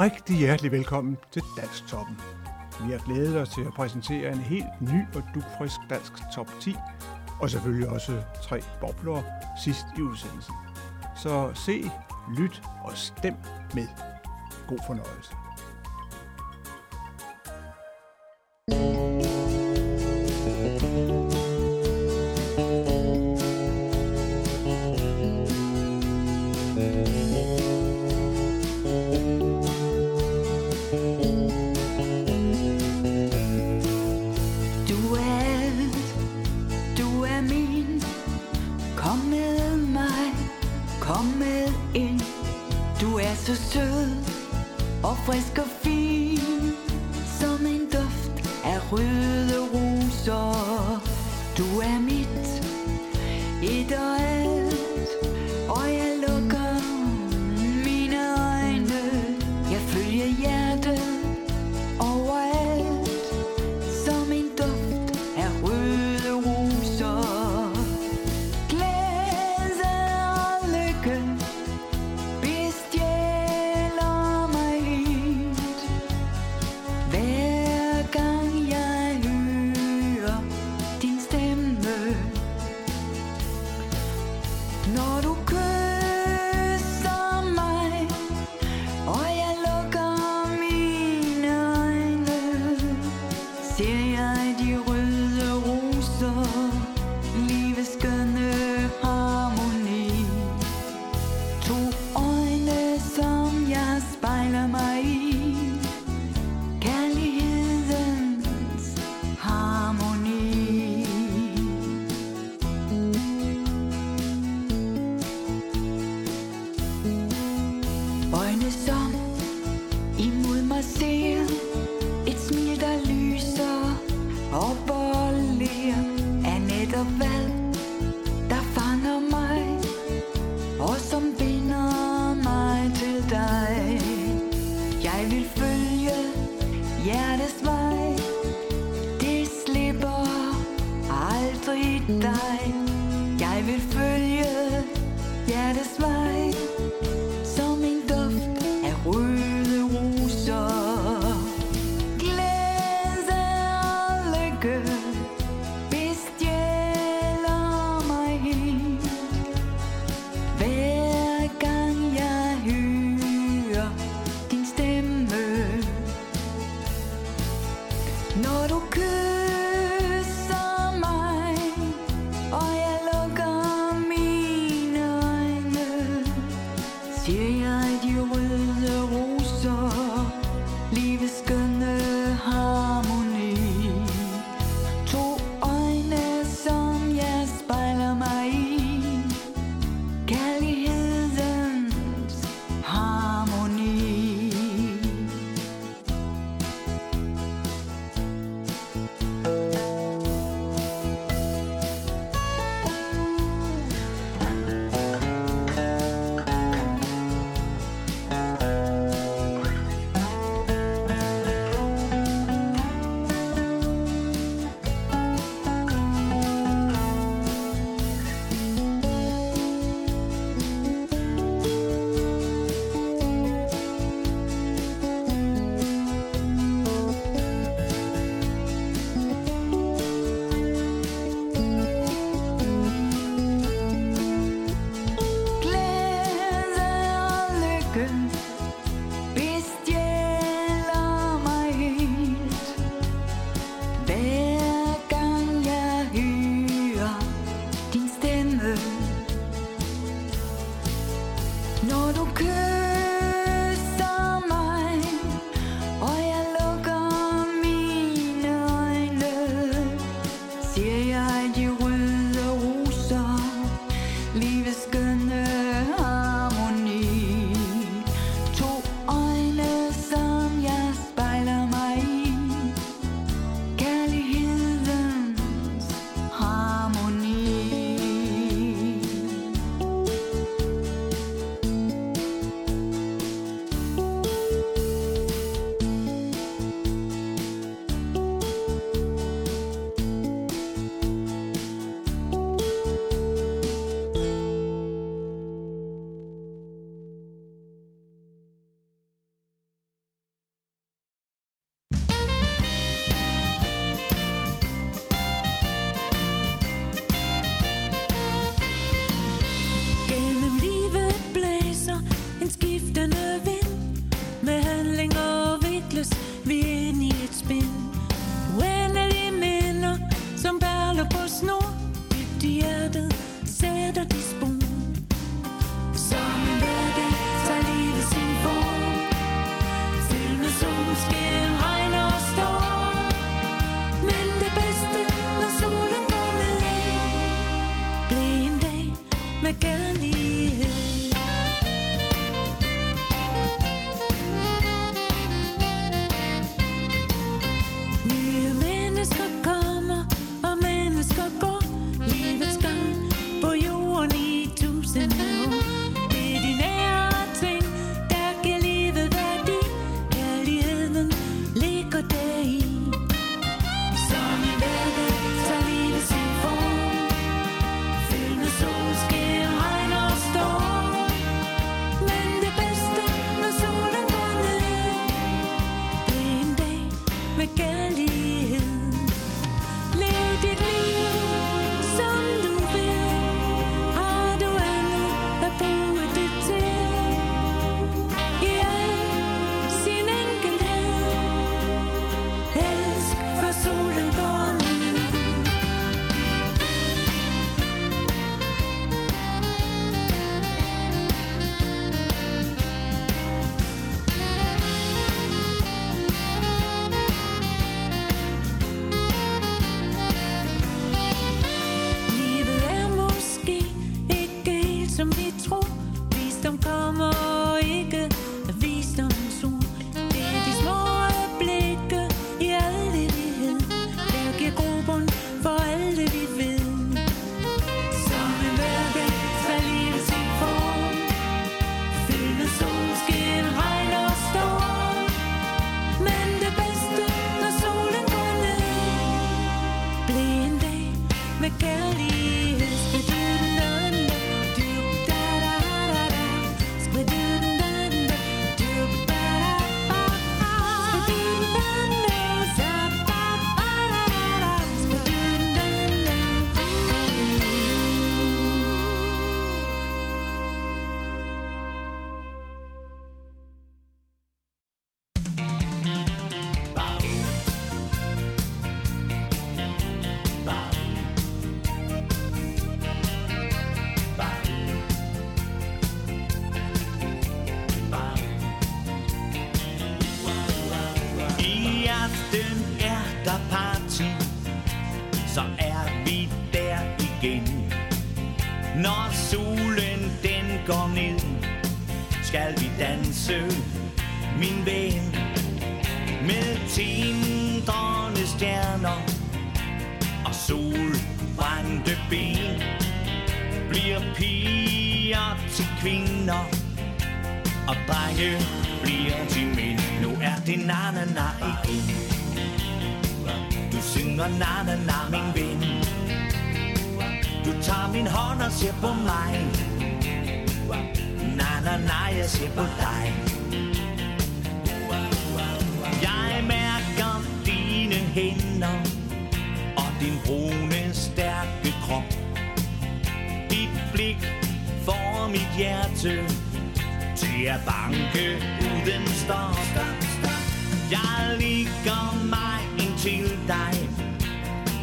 rigtig hjertelig velkommen til Dansk Toppen. Vi har glædet os til at præsentere en helt ny og dukfrisk dansk top 10, og selvfølgelig også tre bobler sidst i udsendelsen. Så se, lyt og stem med. God fornøjelse. Vi der igen. Når solen den går ned, skal vi danse, min ven. Med tindrende stjerner og solbrændte ben. Bliver piger til kvinder, og drenge bliver til mænd. Nu er det na-na-na igen. Du synger na-na-na, min ven. Tager min hånd og ser på mig. Nej, nej, nej, jeg ser på dig. Jeg mærker dine hænder og din brune, stærke krop. Dit blik får mit hjerte til at banke uden stop. Jeg ligger mig ind til dig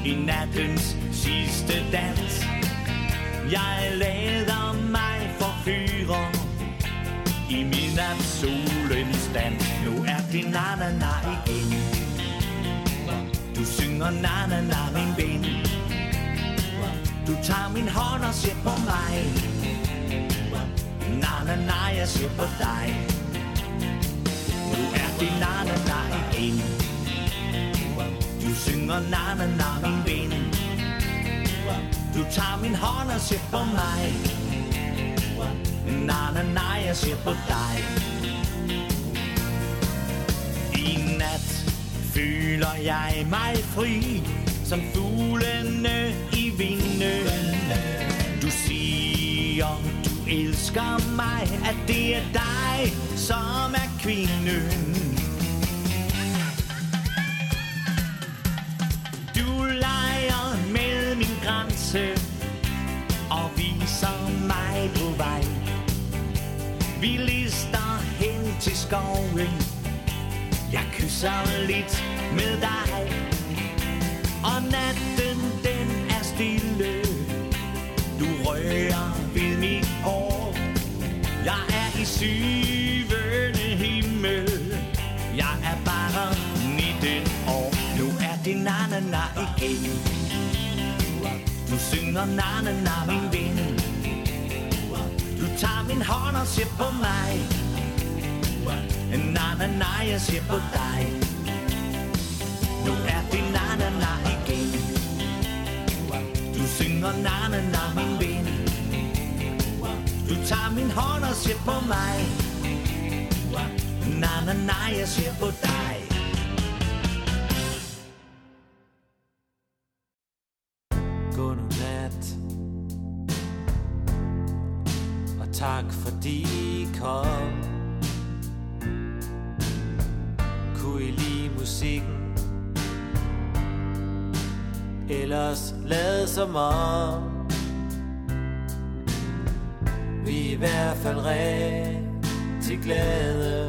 i nattens sidste dans. Jeg lader mig forfyre i midnat solens dans. Nu er det na-na-na igen. Du synger na-na-na, min ven. Du tager min hånd og ser på mig. Na-na-na, jeg ser på dig. Nu er det na-na-na igen. Du synger na-na-na, min ven. Du tager min hånd og ser på mig. Nej, nej, nej, jeg ser på dig. I nat føler jeg mig fri, som fuglene i vinden. Du siger, du elsker mig, at det er dig, som er kvinden. Vi lister hen til skoven. Jeg kysser lidt med dig. Og natten den er stille. Du rører ved mit hår. Jeg er i syvende himmel. Jeg er bare 19 år. Nu er det na-na-na igen. Du synger na-na-na, min ven. Tager min hånd og ser på mig. Na-na-na, jeg ser på dig. Nu er det na-na-na igen. Du synger na-na-na, min ven. Du tager min hånd og ser på mig. Na-na-na, jeg ser på dig. Som om Vi er i hvert fald rigtig glade.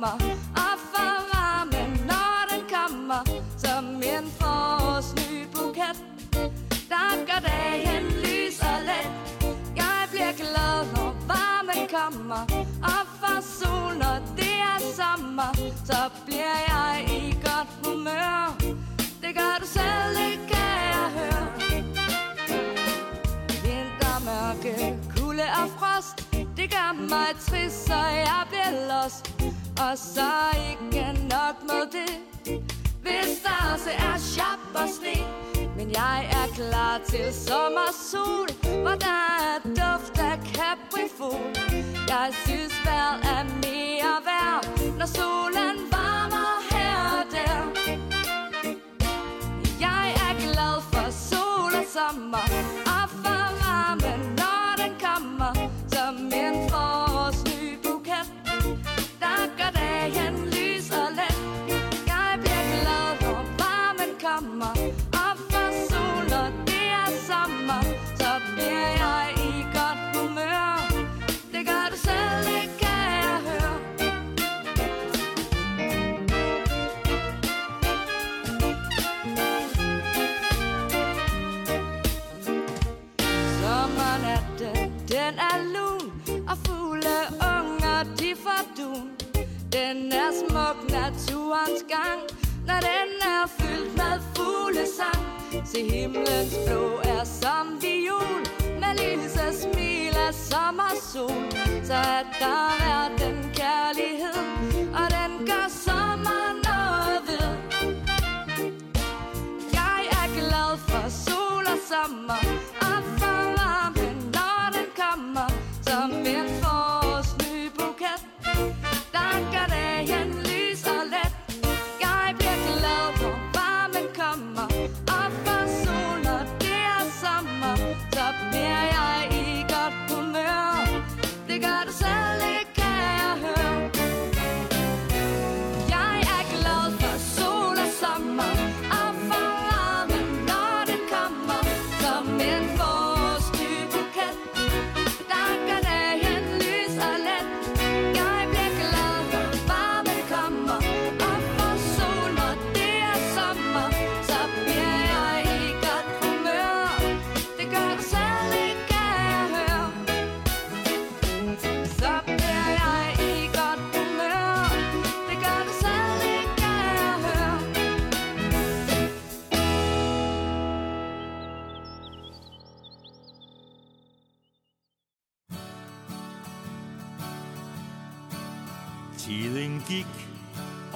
flammer op for varmen, når den kommer som en forårsny buket. Der gør dagen lys og let. Jeg bliver glad, når varmen kommer op for sol, når det er sommer. Så bliver jeg i godt humør. Det gør du selv, det kan jeg høre. Vintermørke, kulde og frost det gør mig trist, så jeg bliver lost og så ikke nok med det. Hvis der også er sharp og sne Men jeg er klar til sommer sol Hvor der er duft af kaprifol Jeg synes vejret er mere værd Når solen varmer her og der. Jeg er glad for sol og sommer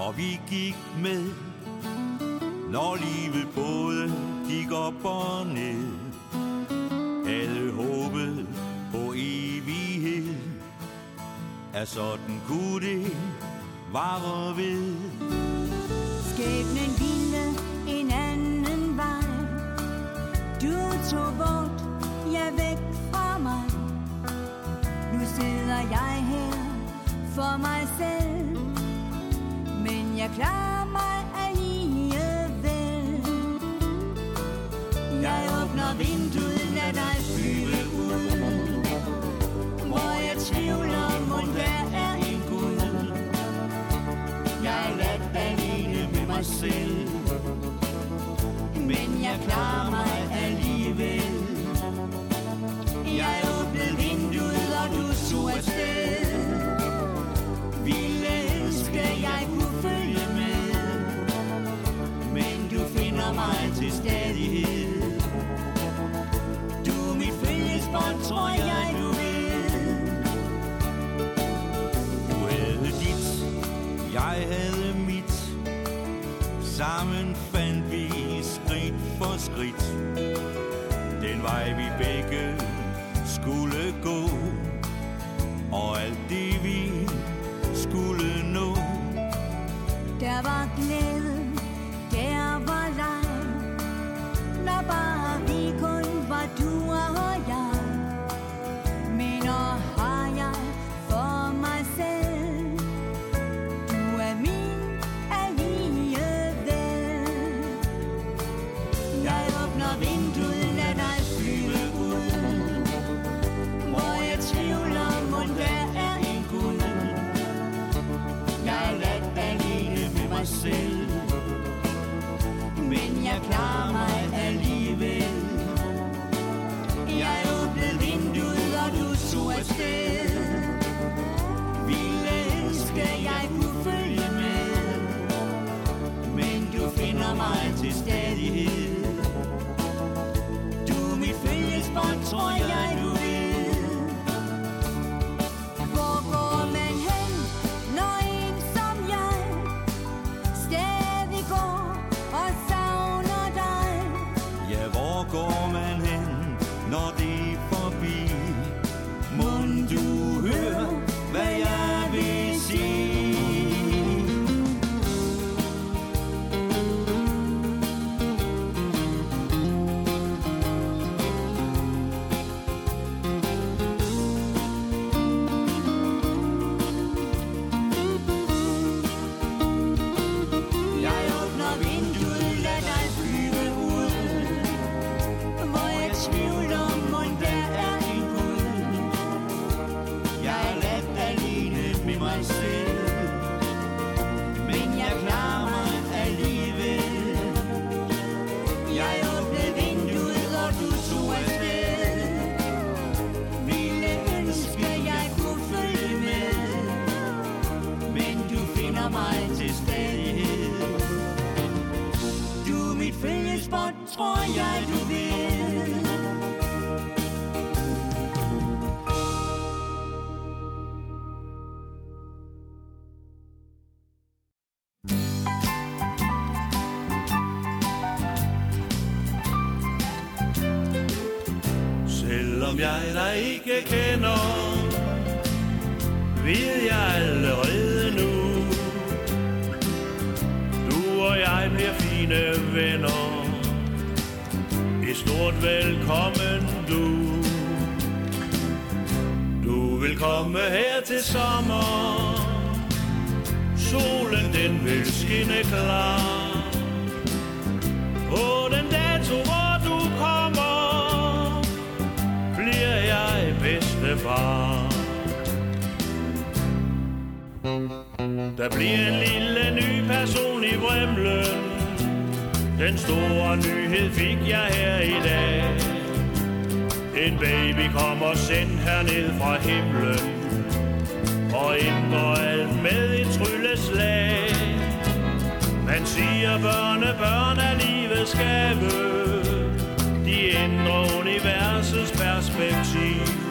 og vi gik med. Når livet både gik op og ned, alle håbede på evighed. Er sådan kunne det vare ved. Skæbnen ville en anden vej. Du tog bort, jeg væk fra mig. Nu sidder jeg her for mig selv jeg klarer mig alligevel. Jeg åbner vinduet til stadighed Du er mit følgesbånd, tror jeg du ved. Du havde dit, jeg havde mit. Sammen fandt vi skridt for skridt. Den vej vi begge skulle gå. Som jeg dig ikke kender Ved jeg allerede nu. Du og jeg bliver fine venner. Et stort velkommen du. Du vil komme her til sommer. Solen den vil skinne klar. På den dato hvor bedstefar Der bliver en lille ny person i Bremlen Den store nyhed fik jeg her i dag. En baby kommer sendt herned fra himlen Og ændrer alt med et trylleslag. Man siger børne, børn er livets gave. De ændrer universets perspektiv.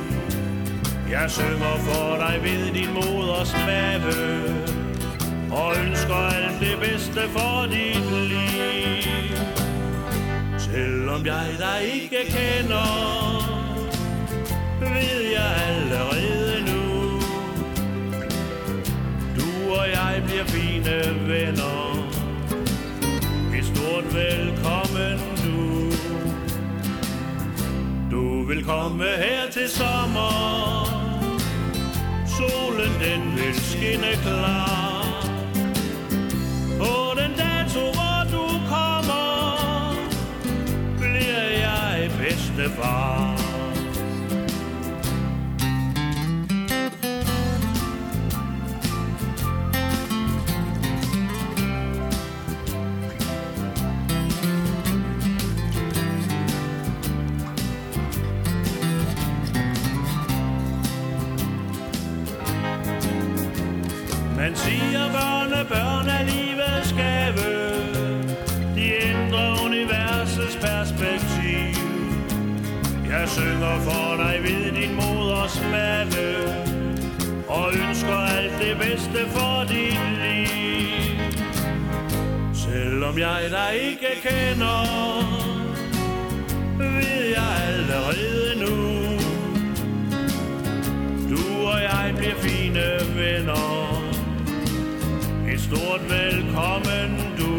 Jeg synger for dig ved din moders mave Og ønsker alt det bedste for dit liv. Selvom jeg dig ikke kender Ved jeg allerede nu Du og jeg bliver fine venner. Et stort velkommen du. Du vil komme her til sommer. Solen den vil skinne klar. På den dato hvor du kommer Bliver jeg bedstefar. Børn er livets gave De ændrer universets perspektiv. Jeg synger for dig ved din moders mave Og ønsker alt det bedste for dit liv. Selvom jeg dig ikke kender Ved jeg allerede nu Du og jeg bliver fine venner stort velkommen du.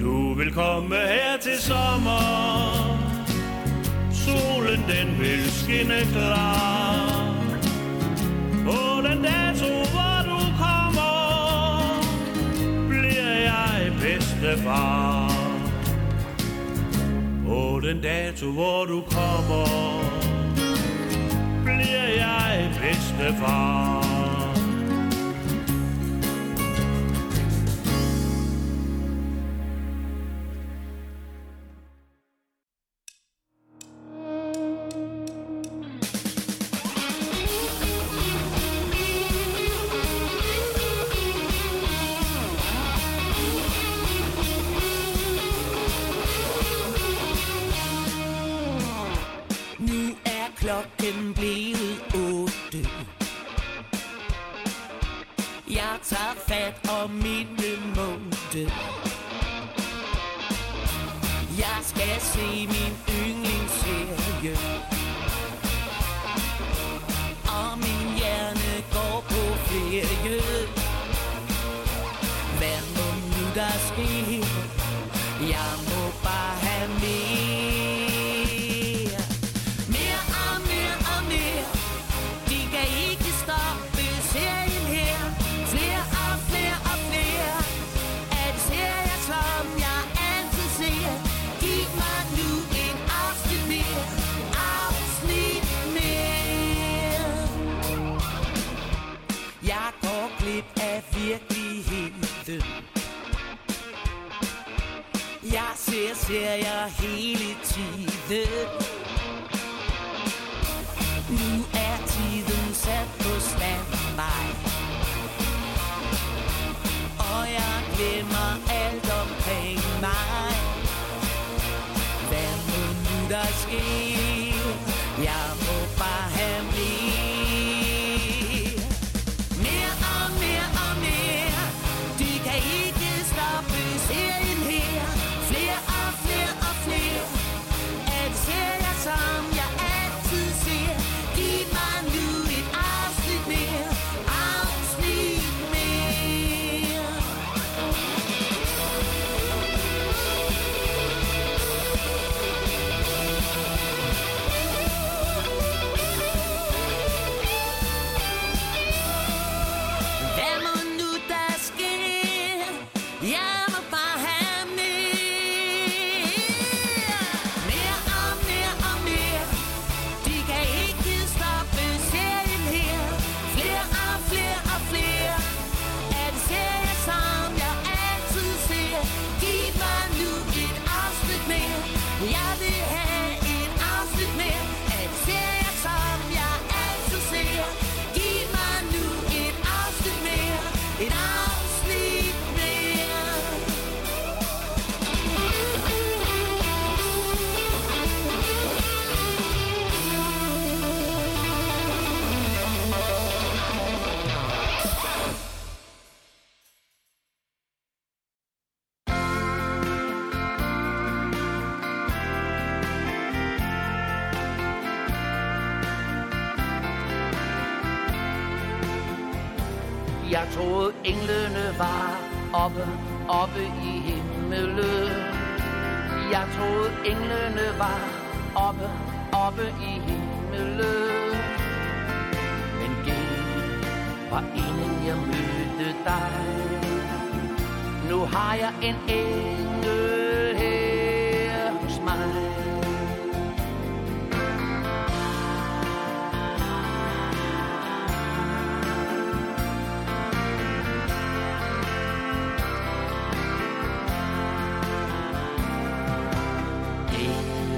Du vil komme her til sommer. Solen den vil skinne klar. På den dato hvor du kommer Bliver jeg bedstefar. På den dato hvor du kommer Bliver jeg bedstefar.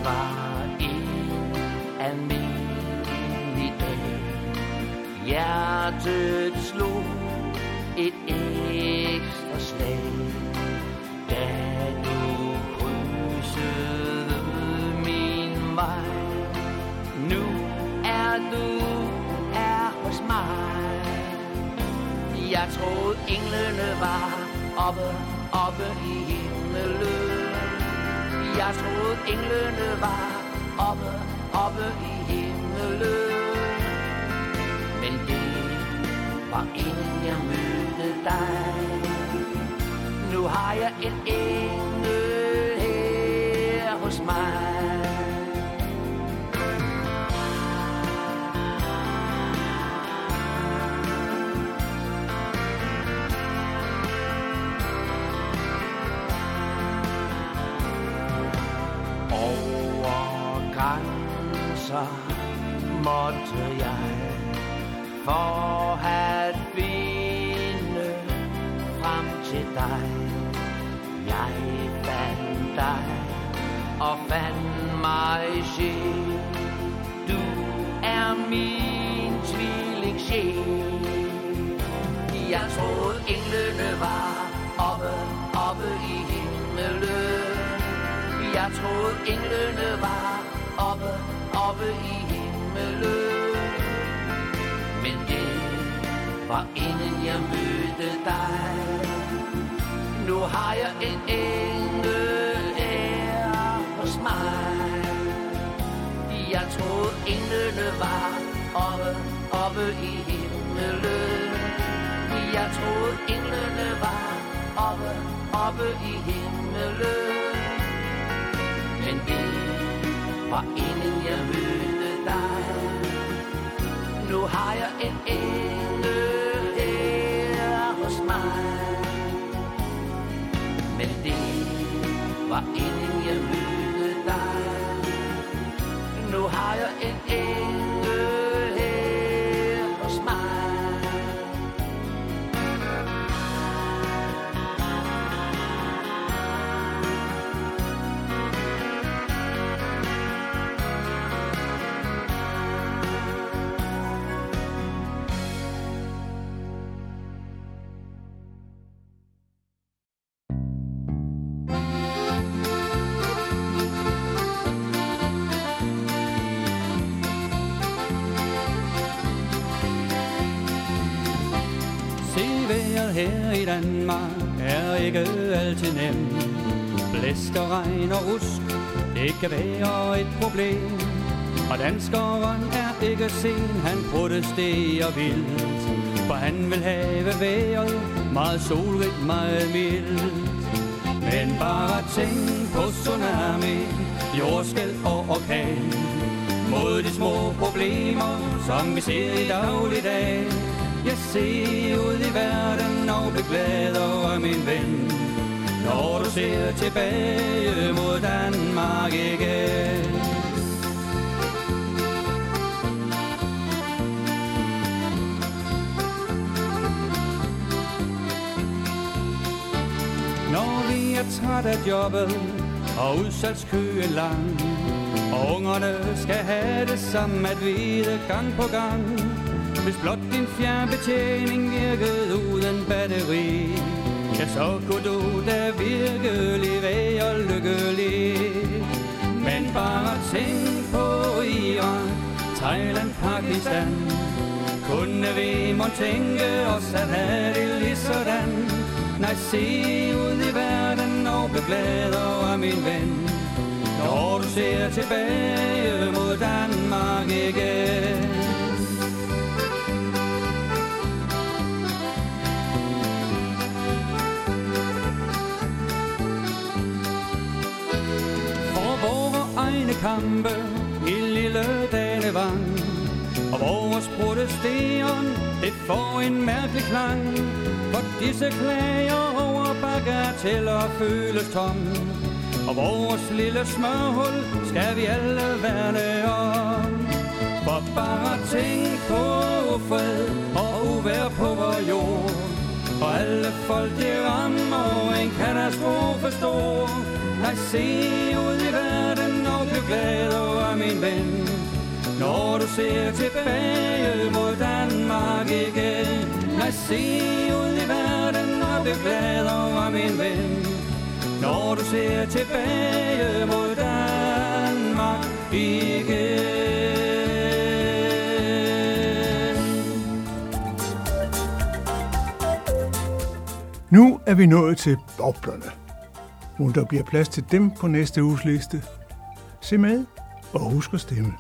Var en almindelig dag. Hjertet slog et ekstra slag, da du krydsede min vej. Nu er du her hos mig. Jeg troede englene var oppe, oppe i himmelen. Jeg troede englene var oppe, oppe i himmelen. Men det var inden jeg mødte dig. Nu har jeg en engel her hos mig. Måtte jeg for at finde frem til dig. Jeg fandt dig og fandt mig sjæl. Du er min tvilling sjæl. Jeg troede englene var oppe, oppe i himmelen. Jeg troede englene var oppe, oppe i men det var inden jeg mødte dig. Nu har jeg en engel her hos mig. Jeg troede englene var oppe, oppe i himmelen. Jeg troede englene var oppe, oppe i himmelen. Men det var inden jeg mødte dig. Nu har jeg en engel her hos mig. Men det var inden jeg mødte dig. Nu har jeg en engel her i Danmark er ikke altid nem. Blæst og regn og rusk, det kan være et problem. Og danskeren er ikke sen, han protesterer vildt. For han vil have vejret meget solrigt, meget mildt. Men bare tænk på tsunami, jordskæld og orkan. Mod de små problemer, som vi ser i dagligdagen jeg ser ud i verden og bliver glad over min ven. Når du ser tilbage mod Danmark igen. Når vi er træt af jobbet og udsalgskøen lang Og ungerne skal have det samme at vide gang på gang hvis blot din fjernbetjening virkede uden batteri Ja, så kunne du da virkelig være lykkelig. Men bare tænk på Iran, Thailand, Pakistan. Kunne vi må tænke os at have det lige sådan. Nej, se ud i verden og bliv over min ven. Når du ser tilbage mod Danmark igen. kampe i lille Danevang. Og vores spurgte det får en mærkelig klang. For disse klager over bagateller føles tom. Og vores lille smørhul skal vi alle værne om. For bare tænk på ufred og uvær på vores jord. Og alle folk det rammer en katastrofe stor. Nej, se ud i verden du glad over min ven. Når du ser tilbage mod Danmark igen. Lad se ud i verden og blev glad over min ven. Når du ser tilbage mod Danmark igen. Nu er vi nået til boblerne. Mon der bliver plads til dem på næste uges liste, Se med og husk at stemme.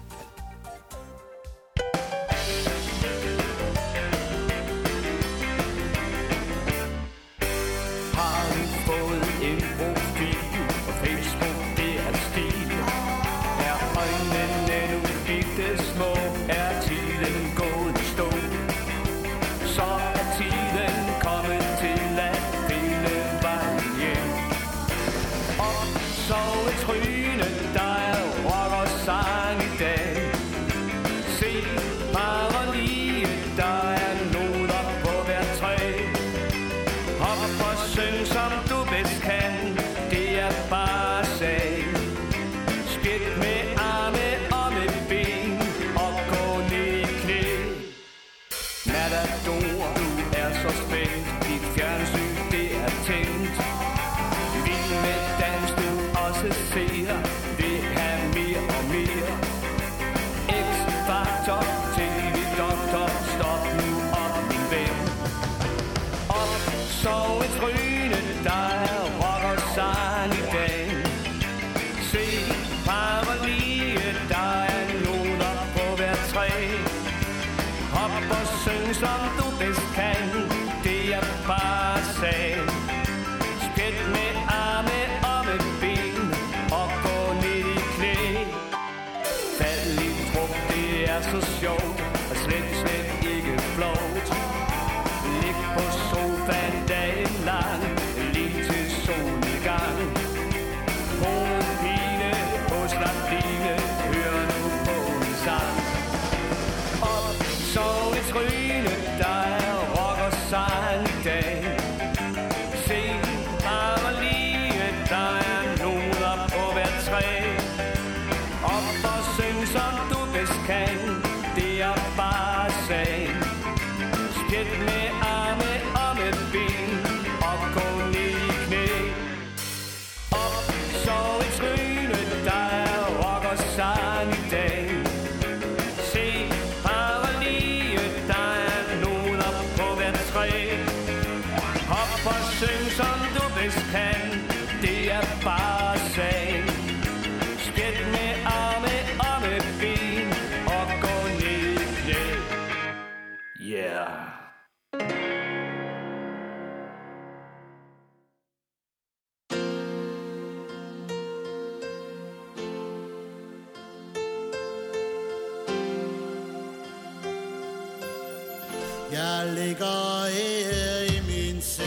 Jeg ligger her i min seng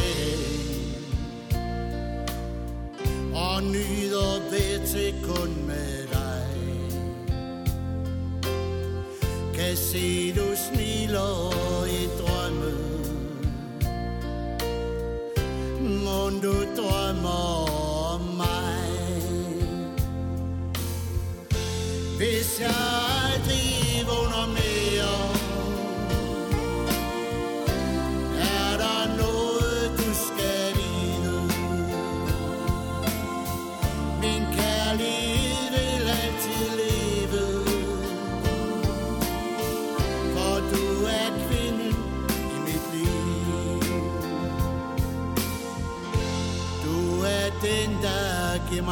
Og nyder ved til kun med dig. Kan se du smiler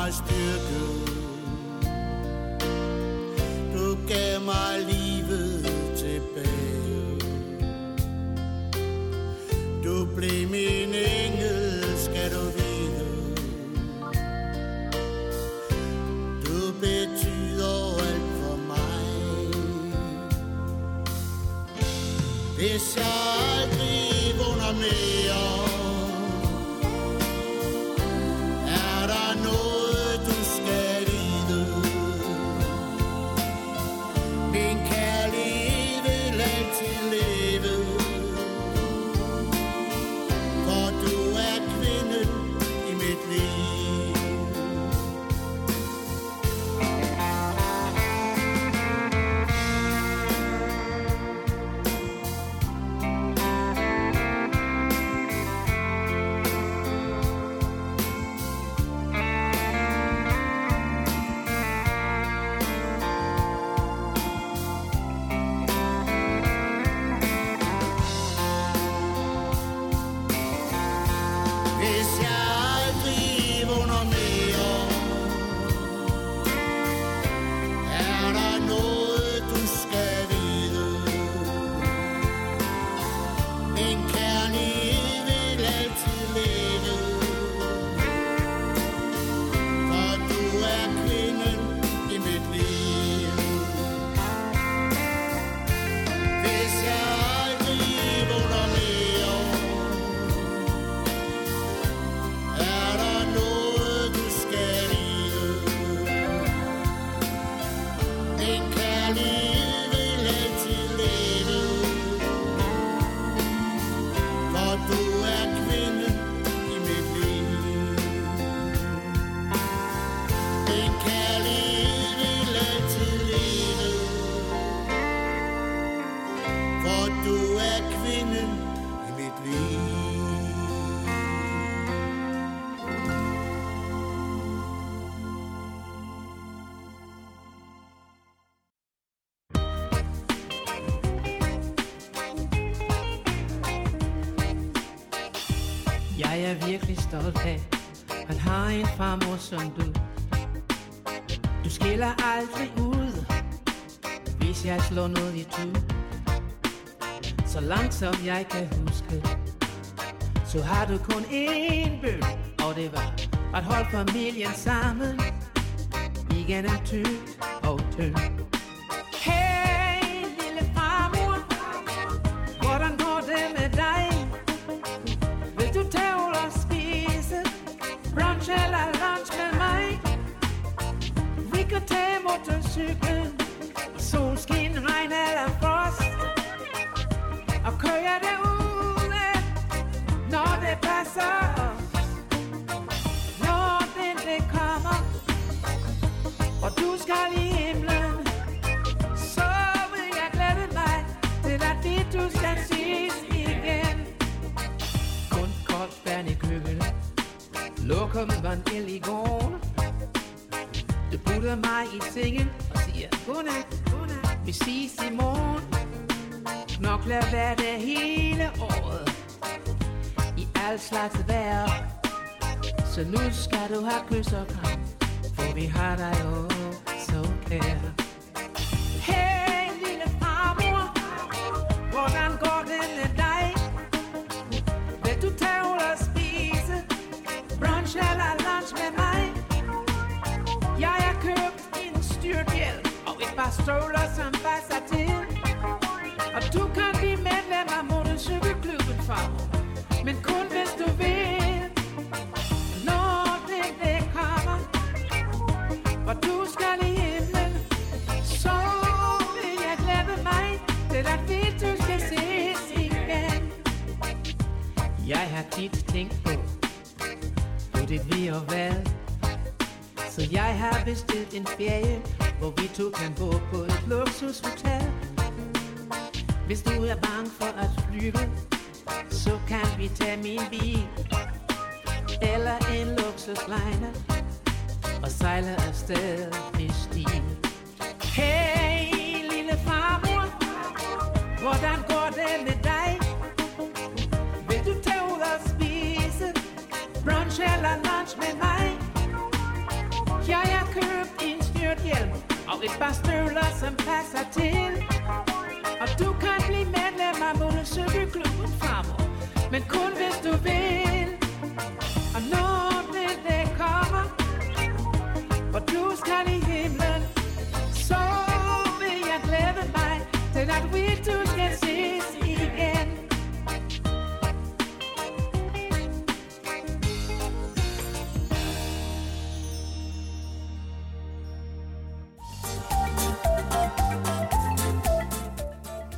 eyes, dear. Stolt af at have en farmor som du. Du skiller aldrig ud, hvis jeg slår noget i tu. Så langt som jeg kan huske, så har du kun én bøn, og det var at holde familien sammen igennem tyk og tynd. Motorcyklen i solskin, regn eller frost. Og kører det ude, når det passer. Når den det kommer, og du skal i himlen, så vil jeg glæde mig til at vi du skal ses igen. Kun koldt vand i køkkenet. Lukker van i gården Du putter mig i sengen siger godnat, godnat. Vi ses i morgen. Knokler hver dag hele året. I alt slags vejr. Så nu skal du have kys og kram For vi har dig jo så kær. Støvler, som passer til. Og du kan blive medlem af motorcykelklubben, farmor. Men kun hvis du vil. Når det, det kommer, og du skal i himlen, så vil jeg glæde mig til at vi to skal ses igen. Jeg har tit tænkt på, på det vi og hvad. Så jeg har bestilt en ferie, hvor vi to kan bo på et luksushotel. Hvis du er bange for at flyve, så kan vi tage min bil. Eller en luksuslejne og sejle afsted i stil. Hey, lille farmor, hvordan går det med dig? Vil du tage ud og spise brunch eller lunch med mig? Jeg har købt en styrt styrthjelm og et par støvler, som passer til. Og du kan blive medlem af motorcykelklubben farmor, men kun hvis du vil. Og når det, det kommer, og du skal i himlen, så vil jeg glæde mig til at vi to skal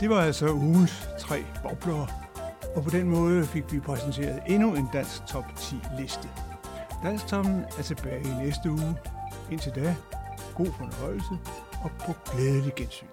Det var altså ugens tre bobler, og på den måde fik vi præsenteret endnu en dansk top 10 liste. Dansktoppen er tilbage i næste uge. Indtil da, god fornøjelse og på glædelig gensyn.